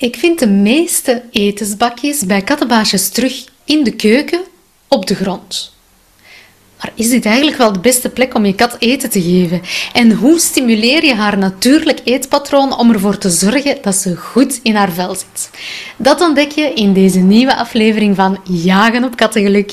Ik vind de meeste etensbakjes bij kattenbaasjes terug in de keuken op de grond. Maar is dit eigenlijk wel de beste plek om je kat eten te geven? En hoe stimuleer je haar natuurlijk eetpatroon om ervoor te zorgen dat ze goed in haar vel zit? Dat ontdek je in deze nieuwe aflevering van Jagen op Kattengeluk.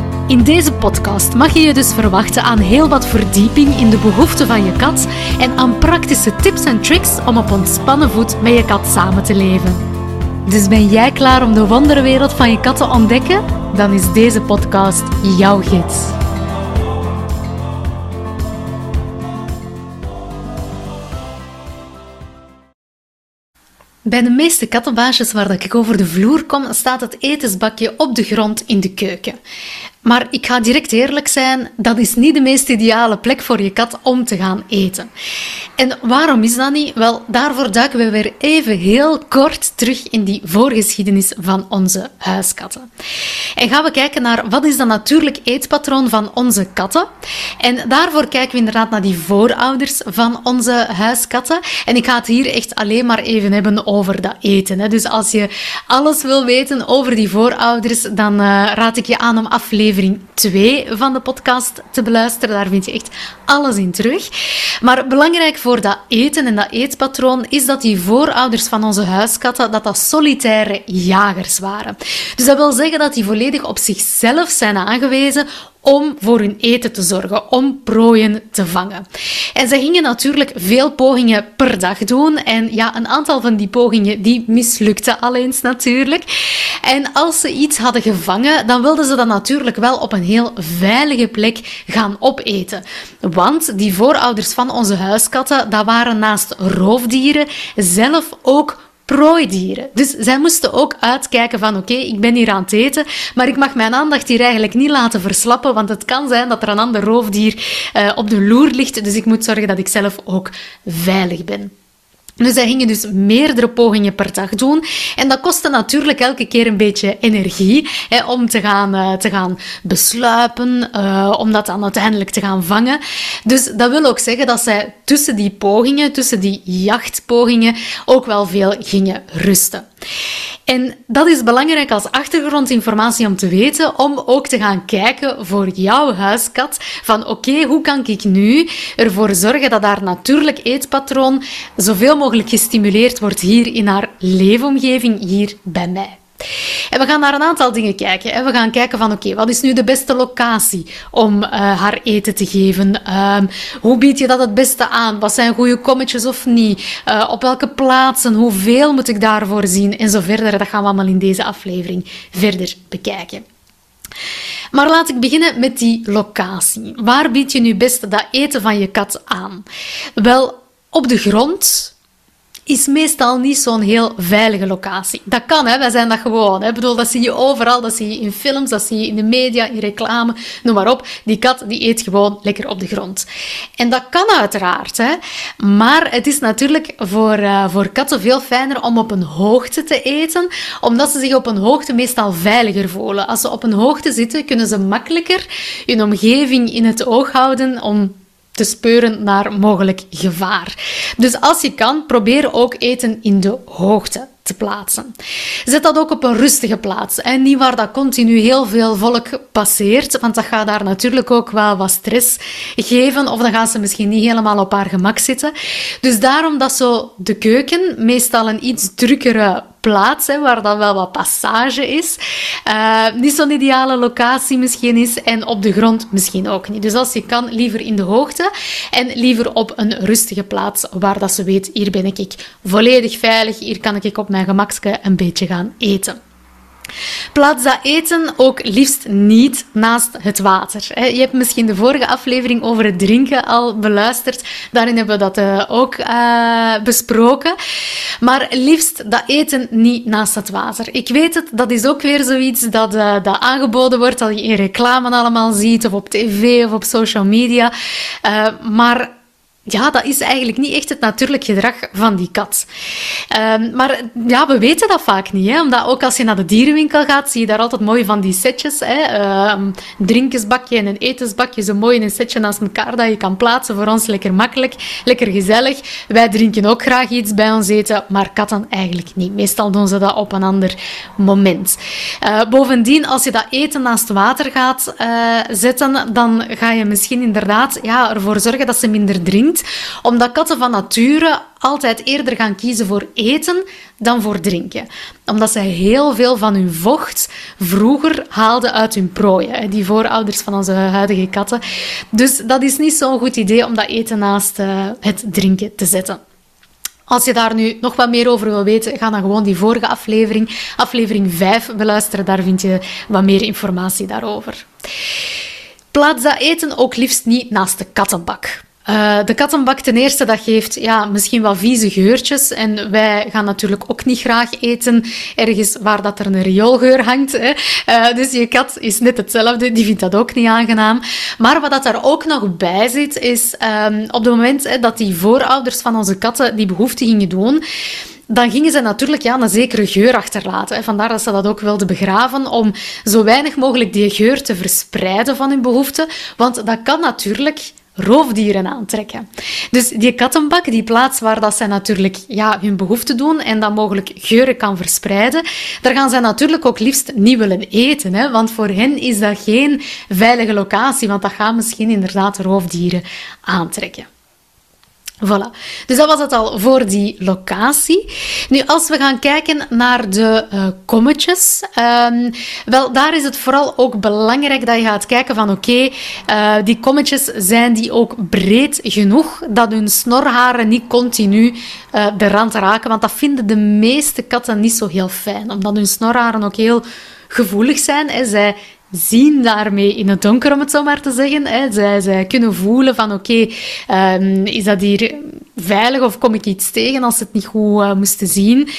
In deze podcast mag je je dus verwachten aan heel wat verdieping in de behoeften van je kat en aan praktische tips en tricks om op ontspannen voet met je kat samen te leven. Dus ben jij klaar om de wonderwereld van je kat te ontdekken? Dan is deze podcast jouw gids. Bij de meeste kattenbaasjes waar ik over de vloer kom, staat het etensbakje op de grond in de keuken. Maar ik ga direct eerlijk zijn, dat is niet de meest ideale plek voor je kat om te gaan eten. En waarom is dat niet? Wel, daarvoor duiken we weer even heel kort terug in die voorgeschiedenis van onze huiskatten. En gaan we kijken naar wat is dat natuurlijk eetpatroon van onze katten. En daarvoor kijken we inderdaad naar die voorouders van onze huiskatten. En ik ga het hier echt alleen maar even hebben over dat eten. Dus als je alles wil weten over die voorouders, dan uh, raad ik je aan om aflevering aflevering 2 van de podcast te beluisteren. Daar vind je echt alles in terug. Maar belangrijk voor dat eten en dat eetpatroon is dat die voorouders van onze huiskatten dat dat solitaire jagers waren. Dus dat wil zeggen dat die volledig op zichzelf zijn aangewezen om voor hun eten te zorgen, om prooien te vangen. En ze gingen natuurlijk veel pogingen per dag doen. En ja, een aantal van die pogingen die mislukten al eens natuurlijk. En als ze iets hadden gevangen, dan wilden ze dat natuurlijk wel op een heel veilige plek gaan opeten. Want die voorouders van onze huiskatten, dat waren naast roofdieren zelf ook prooidieren. Dus zij moesten ook uitkijken van oké, ik ben hier aan het eten, maar ik mag mijn aandacht hier eigenlijk niet laten verslappen, want het kan zijn dat er een ander roofdier uh, op de loer ligt, dus ik moet zorgen dat ik zelf ook veilig ben. Dus zij gingen dus meerdere pogingen per dag doen. En dat kostte natuurlijk elke keer een beetje energie hè, om te gaan, uh, te gaan besluipen, uh, om dat dan uiteindelijk te gaan vangen. Dus dat wil ook zeggen dat zij tussen die pogingen, tussen die jachtpogingen, ook wel veel gingen rusten. En dat is belangrijk als achtergrondinformatie om te weten, om ook te gaan kijken voor jouw huiskat van oké, hoe kan ik nu ervoor zorgen dat haar natuurlijk eetpatroon zoveel mogelijk gestimuleerd wordt hier in haar leefomgeving, hier bij mij. En we gaan naar een aantal dingen kijken. We gaan kijken van, oké, wat is nu de beste locatie om uh, haar eten te geven? Um, hoe bied je dat het beste aan? Wat zijn goede kommetjes of niet? Uh, op welke plaatsen? Hoeveel moet ik daarvoor zien? En zo verder. Dat gaan we allemaal in deze aflevering verder bekijken. Maar laat ik beginnen met die locatie. Waar bied je nu best dat eten van je kat aan? Wel, op de grond, is meestal niet zo'n heel veilige locatie. Dat kan, hè. wij zijn dat gewoon. Hè. Ik bedoel, dat zie je overal, dat zie je in films, dat zie je in de media, in reclame, noem maar op. Die kat die eet gewoon lekker op de grond. En dat kan uiteraard, hè. maar het is natuurlijk voor, uh, voor katten veel fijner om op een hoogte te eten, omdat ze zich op een hoogte meestal veiliger voelen. Als ze op een hoogte zitten, kunnen ze makkelijker hun omgeving in het oog houden om te speuren naar mogelijk gevaar. Dus als je kan, probeer ook eten in de hoogte te plaatsen. Zet dat ook op een rustige plaats en niet waar dat continu heel veel volk passeert, want dat gaat daar natuurlijk ook wel wat stress geven of dan gaan ze misschien niet helemaal op haar gemak zitten. Dus daarom dat zo de keuken meestal een iets drukkere plaats, hè, waar dan wel wat passage is. Uh, niet zo'n ideale locatie misschien is en op de grond misschien ook niet. Dus als je kan, liever in de hoogte en liever op een rustige plaats waar dat ze weet, hier ben ik volledig veilig, hier kan ik op mijn gemakske een beetje gaan eten. Plaats dat eten ook liefst niet naast het water. Je hebt misschien de vorige aflevering over het drinken al beluisterd. Daarin hebben we dat eh, ook uh, besproken. Maar liefst dat eten niet naast het water. Ik weet het, dat is ook weer zoiets dat, uh, dat aangeboden wordt, dat je in reclame allemaal ziet, of op tv of op social media. maar ja, dat is eigenlijk niet echt het natuurlijk gedrag van die kat. Um, maar ja, we weten dat vaak niet. Hè? Omdat ook als je naar de dierenwinkel gaat, zie je daar altijd mooi van die setjes. Hè? Een drinkensbakje en een etensbakje, zo mooi in een setje naast elkaar dat je kan plaatsen. Voor ons lekker makkelijk, lekker gezellig. Wij drinken ook graag iets bij ons eten, maar katten eigenlijk niet. Meestal doen ze dat op een ander moment. Uh, bovendien, als je dat eten naast water gaat uh, zetten, dan ga je misschien inderdaad ja, ervoor zorgen dat ze minder drinken omdat katten van nature altijd eerder gaan kiezen voor eten dan voor drinken. Omdat zij heel veel van hun vocht vroeger haalden uit hun prooien. Die voorouders van onze huidige katten. Dus dat is niet zo'n goed idee om dat eten naast uh, het drinken te zetten. Als je daar nu nog wat meer over wil weten, ga dan gewoon die vorige aflevering, aflevering 5, beluisteren. Daar vind je wat meer informatie daarover. Plaats dat eten ook liefst niet naast de kattenbak. Uh, de kattenbak ten eerste, dat geeft ja, misschien wel vieze geurtjes. En wij gaan natuurlijk ook niet graag eten ergens waar dat er een rioolgeur hangt. Hè. Uh, dus je kat is net hetzelfde, die vindt dat ook niet aangenaam. Maar wat dat daar ook nog bij zit, is um, op het moment hè, dat die voorouders van onze katten die behoefte gingen doen, dan gingen ze natuurlijk ja, een zekere geur achterlaten. Vandaar dat ze dat ook wilden begraven, om zo weinig mogelijk die geur te verspreiden van hun behoefte. Want dat kan natuurlijk roofdieren aantrekken. Dus die kattenbak, die plaats waar dat zij natuurlijk ja, hun behoefte doen en dan mogelijk geuren kan verspreiden, daar gaan zij natuurlijk ook liefst niet willen eten. Hè? Want voor hen is dat geen veilige locatie, want dat gaat misschien inderdaad roofdieren aantrekken. Voilà. Dus dat was het al voor die locatie. Nu, als we gaan kijken naar de uh, kommetjes, um, wel, daar is het vooral ook belangrijk dat je gaat kijken van oké, uh, die kommetjes, zijn die ook breed genoeg dat hun snorharen niet continu uh, de rand raken? Want dat vinden de meeste katten niet zo heel fijn, omdat hun snorharen ook heel gevoelig zijn. Hè. Zij zien daarmee in het donker, om het zo maar te zeggen. Hè. Zij, zij kunnen voelen van oké, um, is dat hier veilig of kom ik iets tegen als ze het niet goed uh, moesten zien.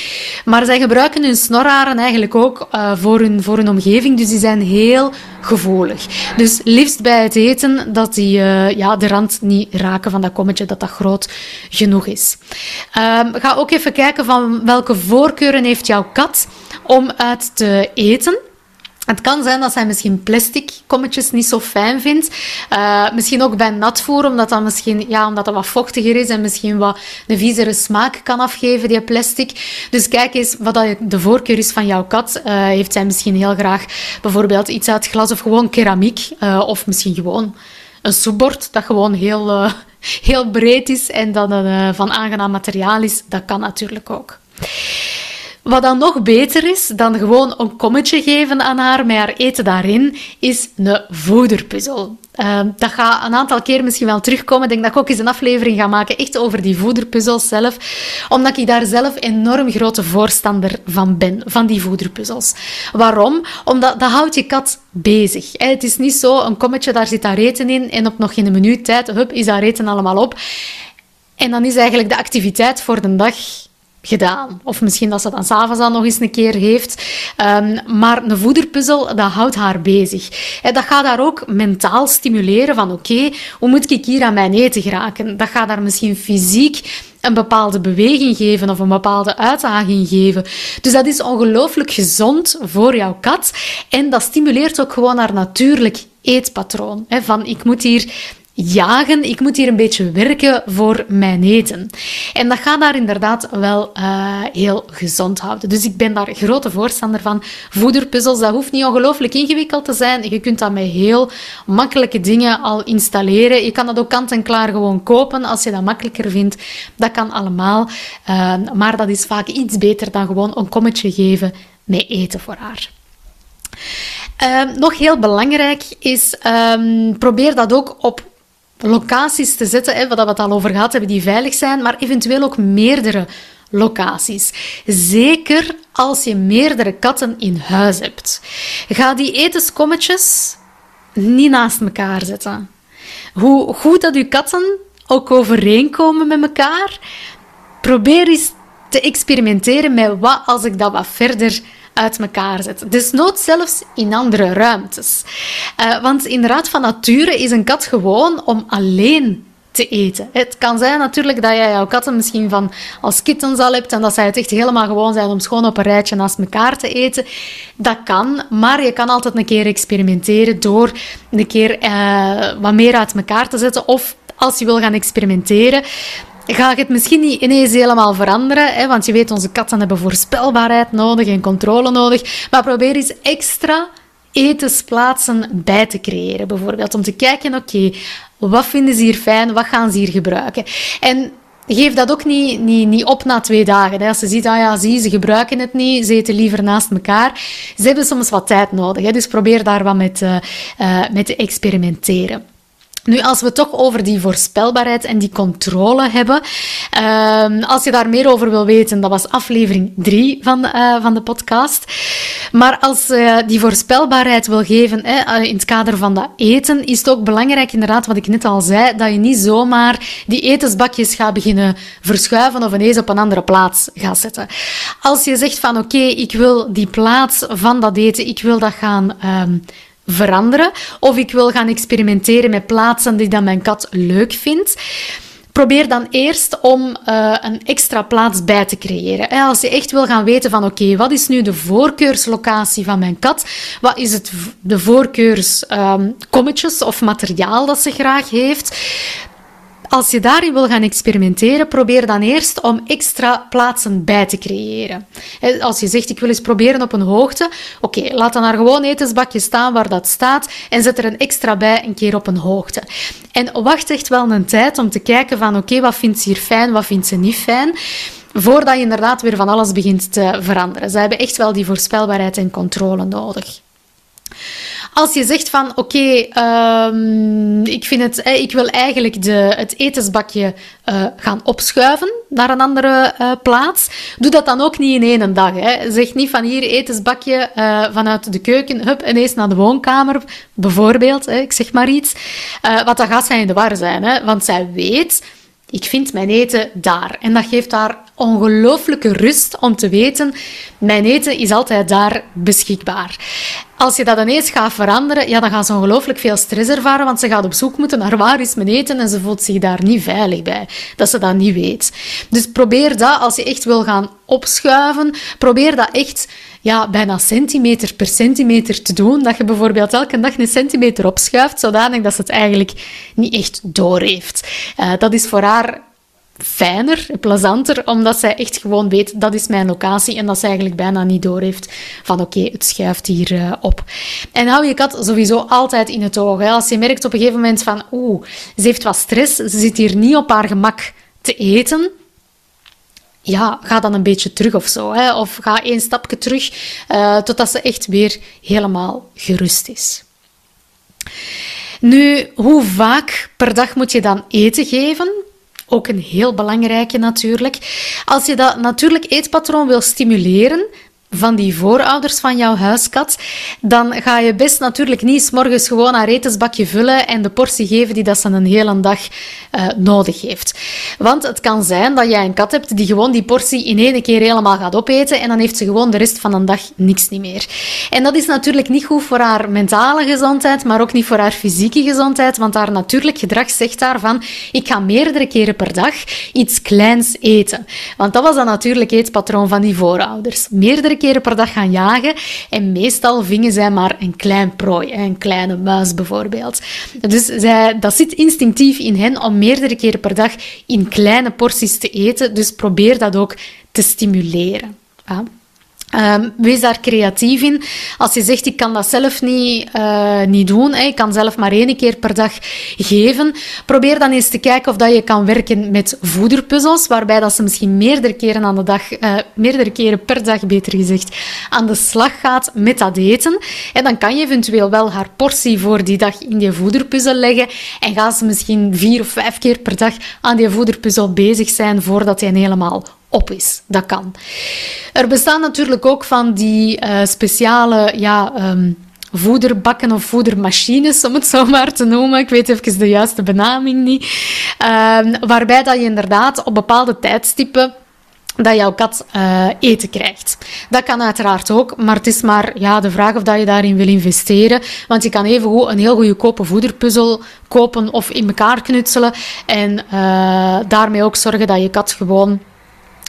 Maar zij gebruiken hun snorharen eigenlijk ook uh, voor, hun, voor hun omgeving, dus die zijn heel gevoelig. Dus liefst bij het eten dat die uh, ja, de rand niet raken van dat kommetje, dat dat groot genoeg is. Um, ga ook even kijken van welke voorkeuren heeft jouw kat om uit te eten. Het kan zijn dat zij misschien plastic kommetjes niet zo fijn vindt. Uh, misschien ook bij natvoer, omdat dat misschien ja, omdat dat wat vochtiger is en misschien wat een viezere smaak kan afgeven, die plastic. Dus kijk eens wat de voorkeur is van jouw kat. Uh, heeft zij misschien heel graag bijvoorbeeld iets uit glas of gewoon keramiek? Uh, of misschien gewoon een soepbord dat gewoon heel, heel breed is en dat van aangenaam materiaal is. Dat kan natuurlijk ook. Wat dan nog beter is dan gewoon een kommetje geven aan haar met haar eten daarin, is een voederpuzzel. Uh, dat gaat een aantal keer misschien wel terugkomen. Ik denk dat ik ook eens een aflevering ga maken echt over die voederpuzzels zelf. Omdat ik daar zelf enorm grote voorstander van ben, van die voederpuzzels. Waarom? Omdat dat houdt je kat bezig. Het is niet zo, een kommetje, daar zit daar eten in en op nog in een minuut tijd, hup, is daar eten allemaal op. En dan is eigenlijk de activiteit voor de dag gedaan. Of misschien dat ze dan s'avonds dan nog eens een keer heeft. Um, maar een voederpuzzel, dat houdt haar bezig. En dat gaat haar ook mentaal stimuleren van oké, hoe moet ik hier aan mijn eten geraken? Dat gaat haar misschien fysiek een bepaalde beweging geven of een bepaalde uitdaging geven. Dus dat is ongelooflijk gezond voor jouw kat. En dat stimuleert ook gewoon haar natuurlijk eetpatroon. Van ik moet hier jagen. Ik moet hier een beetje werken voor mijn eten. En dat gaat daar inderdaad wel uh, heel gezond houden. Dus ik ben daar grote voorstander van. Voederpuzzels, dat hoeft niet ongelooflijk ingewikkeld te zijn. Je kunt dat met heel makkelijke dingen al installeren. Je kan dat ook kant-en-klaar gewoon kopen als je dat makkelijker vindt. Dat kan allemaal. Uh, maar dat is vaak iets beter dan gewoon een kommetje geven met eten voor haar. Uh, nog heel belangrijk is, um, probeer dat ook op locaties te zetten, hè, waar we het al over gehad hebben, die veilig zijn, maar eventueel ook meerdere locaties. Zeker als je meerdere katten in huis hebt. Ga die etenskommetjes niet naast elkaar zetten. Hoe goed dat uw katten ook overeenkomen met elkaar, probeer eens te experimenteren met wat als ik dat wat verder uit elkaar zet. Desnood zelfs in andere ruimtes. Uh, want inderdaad, van nature is een kat gewoon om alleen te eten. Het kan zijn natuurlijk dat jij jouw katten misschien van als kittens al hebt en dat zij het echt helemaal gewoon zijn om schoon op een rijtje naast elkaar te eten. Dat kan, maar je kan altijd een keer experimenteren door een keer uh, wat meer uit elkaar te zetten of als je wil gaan experimenteren, ga ik het misschien niet ineens helemaal veranderen. Hè, want je weet, onze katten hebben voorspelbaarheid nodig en controle nodig. Maar probeer eens extra etensplaatsen bij te creëren. Bijvoorbeeld om te kijken, oké, wat vinden ze hier fijn? Wat gaan ze hier gebruiken? En geef dat ook niet, niet, niet op na twee dagen. Hè. Als je ziet, ah ja, zie, ze gebruiken het niet, ze eten liever naast elkaar. Ze hebben soms wat tijd nodig. Hè. Dus probeer daar wat met, uh, uh, met te experimenteren. Nu, als we het toch over die voorspelbaarheid en die controle hebben, uh, als je daar meer over wil weten, dat was aflevering 3 van, uh, van de podcast. Maar als je uh, die voorspelbaarheid wil geven eh, in het kader van dat eten, is het ook belangrijk, inderdaad, wat ik net al zei, dat je niet zomaar die etensbakjes gaat beginnen verschuiven of ineens op een andere plaats gaat zetten. Als je zegt van oké, ik wil die plaats van dat eten, ik wil dat gaan ehm, veranderen. Of ik wil gaan experimenteren met plaatsen die dat mijn kat leuk vindt. Probeer dan eerst om uh, een extra plaats bij te creëren. Als je echt wil gaan weten van oké, wat is nu de voorkeurslocatie van mijn kat? Wat is het de voorkeurskommetjes um, of materiaal dat ze graag heeft? Als je daarin wil gaan experimenteren, probeer dan eerst om extra plaatsen bij te creëren. Als je zegt, ik wil eens proberen op een hoogte, oké, laat dan daar gewoon etensbakje staan waar dat staat en zet er een extra bij een keer op een hoogte. En wacht echt wel een tijd om te kijken van, oké, wat vindt ze hier fijn, wat vindt ze niet fijn voordat je inderdaad weer van alles begint te veranderen. Ze hebben echt wel die voorspelbaarheid en controle nodig. Als je zegt van oké, um, ik, vind het, ik wil eigenlijk de, het etensbakje uh, gaan opschuiven naar een andere uh, plaats, doe dat dan ook niet in één dag. Hè. Zeg niet van hier etensbakje vanuit de keuken, hup, ineens naar de woonkamer, bijvoorbeeld, hè, ik zeg maar iets. wat dan gaat zij in de war zijn, hè, want zij weet ik vind mijn eten daar. En dat geeft haar ongelooflijke rust om te weten, mijn eten is altijd daar beschikbaar. Als je dat ineens gaat veranderen, ja, dan gaat ze ongelooflijk veel stress ervaren, want ze gaat op zoek moeten naar waar is mijn eten en ze voelt zich daar niet veilig bij, dat ze dat niet weet. Dus probeer dat, als je echt wil gaan opschuiven, probeer dat echt ja, bijna centimeter per centimeter te doen. Dat je bijvoorbeeld elke dag een centimeter opschuift, zodanig dat ze het eigenlijk niet echt doorheeft. Uh, dat is voor haar fijner, plezanter, omdat zij echt gewoon weet, dat is mijn locatie en dat ze eigenlijk bijna niet doorheeft van oké, het schuift hier uh, op. En hou je kat sowieso altijd in het oog. Hè. Als je merkt op een gegeven moment van oeh, ze heeft wat stress, ze zit hier niet op haar gemak te eten, ja, ga dan een beetje terug of zo. Hè? Of ga één stapje terug uh, totdat ze echt weer helemaal gerust is. Nu, hoe vaak per dag moet je dan eten geven? Ook een heel belangrijke natuurlijk. Als je dat natuurlijk eetpatroon wil stimuleren, van die voorouders van jouw huiskat, dan ga je best natuurlijk niet s morgens gewoon haar etensbakje vullen en de portie geven die dat ze een hele dag uh, nodig heeft. Want het kan zijn dat jij een kat hebt die gewoon die portie in één keer helemaal gaat opeten en dan heeft ze gewoon de rest van een dag niks niet meer. En dat is natuurlijk niet goed voor haar mentale gezondheid, maar ook niet voor haar fysieke gezondheid, want haar natuurlijk gedrag zegt daarvan, ik ga meerdere keren per dag iets kleins eten. Want dat was dan natuurlijk eetpatroon van die voorouders. Meerdere keren per dag gaan jagen. En meestal vingen zij maar een klein prooi, een kleine muis bijvoorbeeld. Dus zij, dat zit instinctief in hen om meerdere keren per dag in kleine porties te eten. Dus probeer dat ook te stimuleren. Ja. Um, wees daar creatief in. Als je zegt, ik kan dat zelf niet, uh, niet doen, hè, ik kan zelf maar één keer per dag geven, probeer dan eens te kijken of dat je kan werken met voederpuzzels, waarbij dat ze misschien meerdere keren aan de dag, uh, meerdere keren per dag, beter gezegd, aan de slag gaat met dat eten. En dan kan je eventueel wel haar portie voor die dag in die voederpuzzel leggen en gaan ze misschien vier of vijf keer per dag aan die voederpuzzel bezig zijn voordat hij helemaal op is. Dat kan. Er bestaan natuurlijk ook van die uh, speciale ja, um, voederbakken of voedermachines, om het zo maar te noemen. Ik weet even de juiste benaming niet. Uh, waarbij dat je inderdaad op bepaalde tijdstippen dat jouw kat uh, eten krijgt. Dat kan uiteraard ook, maar het is maar ja, de vraag of dat je daarin wil investeren. Want je kan even een heel goedkope voederpuzzel kopen of in elkaar knutselen. En uh, daarmee ook zorgen dat je kat gewoon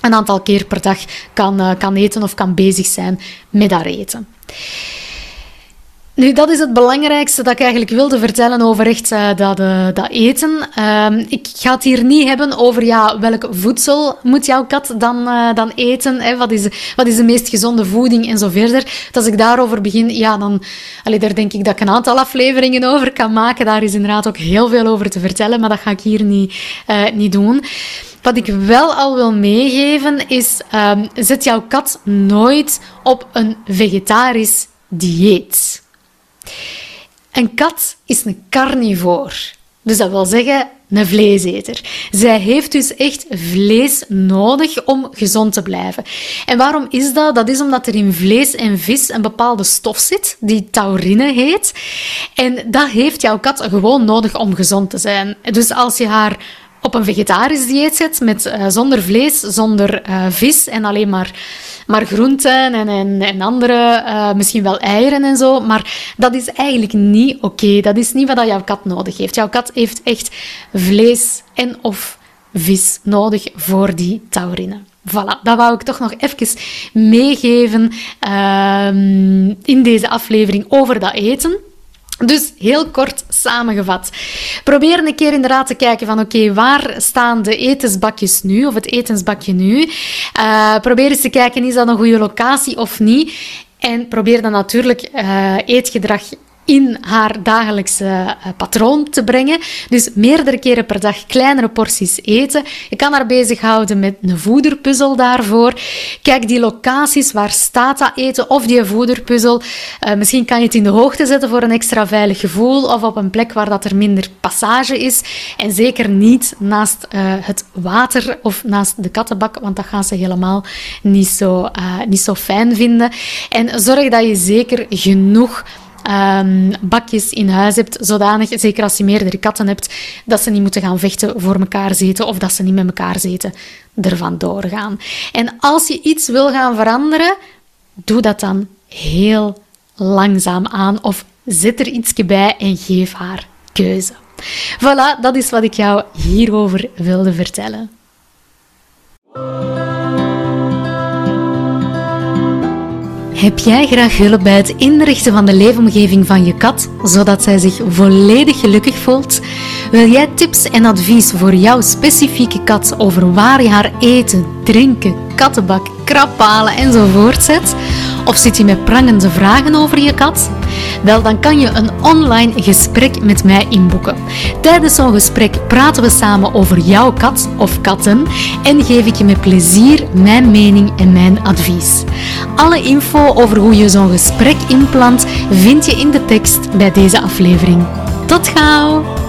een aantal keer per dag kan, uh, kan eten of kan bezig zijn met dat eten. Nu, dat is het belangrijkste dat ik eigenlijk wilde vertellen over echt uh, dat, uh, dat eten. Uh, ik ga het hier niet hebben over ja, welk voedsel moet jouw kat dan, dan eten. Hè? Wat, is, wat is de meest gezonde voeding en zo verder. Dus als ik daarover begin, ja, dan allee, daar denk ik dat ik een aantal afleveringen over kan maken. Daar is inderdaad ook heel veel over te vertellen, maar dat ga ik hier niet, niet doen. Wat ik wel al wil meegeven is, um, zet jouw kat nooit op een vegetarisch dieet. Een kat is een carnivoor. Dus dat wil zeggen een vleeseter. Zij heeft dus echt vlees nodig om gezond te blijven. En waarom is dat? Dat is omdat er in vlees en vis een bepaalde stof zit, die taurine heet. En dat heeft jouw kat gewoon nodig om gezond te zijn. Dus als je haar op een vegetarisch dieet zet, met, uh, zonder vlees, zonder uh, vis en alleen maar, maar groenten en, en, en andere, uh, misschien wel eieren en zo. Maar dat is eigenlijk niet oké. Dat is niet wat jouw kat nodig heeft. Jouw kat heeft echt vlees en of vis nodig voor die taurine. Voilà, dat wou ik toch nog even meegeven ehm, in deze aflevering over dat eten. Dus heel kort samengevat. Probeer een keer inderdaad te kijken van oké, waar staan de etensbakjes nu, of het etensbakje nu. Uh, probeer eens te kijken, is dat een goede locatie of niet? En probeer dan natuurlijk uh, eetgedrag in haar dagelijkse uh, patroon te brengen. Dus meerdere keren per dag kleinere porties eten. Je kan haar bezighouden met een voederpuzzel daarvoor. Kijk die locaties, waar staat dat eten of die voederpuzzel. Uh, misschien kan je het in de hoogte zetten voor een extra veilig gevoel of op een plek waar dat er minder passage is. En zeker niet naast uh, het water of naast de kattenbak, want dat gaan ze helemaal niet zo, niet zo fijn vinden. En zorg dat je zeker genoeg um, bakjes in huis hebt, zodanig, zeker als je meerdere katten hebt, dat ze niet moeten gaan vechten voor elkaar zitten of dat ze niet met elkaar zitten, ervan doorgaan. En als je iets wil gaan veranderen, doe dat dan heel langzaam aan of zet er iets bij en geef haar keuze. Voilà, dat is wat ik jou hierover wilde vertellen. Heb jij graag hulp bij het inrichten van de leefomgeving van je kat, zodat zij zich volledig gelukkig voelt? Wil jij tips en advies voor jouw specifieke kat over waar je haar eten, drinken, kattenbak, kraphalen enzovoort zet? Of zit je met prangende vragen over je kat? Wel, dan kan je een online gesprek met mij inboeken. Tijdens zo'n gesprek praten we samen over jouw kat of katten en geef ik je met plezier mijn mening en mijn advies. Alle info over hoe je zo'n gesprek inplant vind je in de tekst bij deze aflevering. Tot gauw!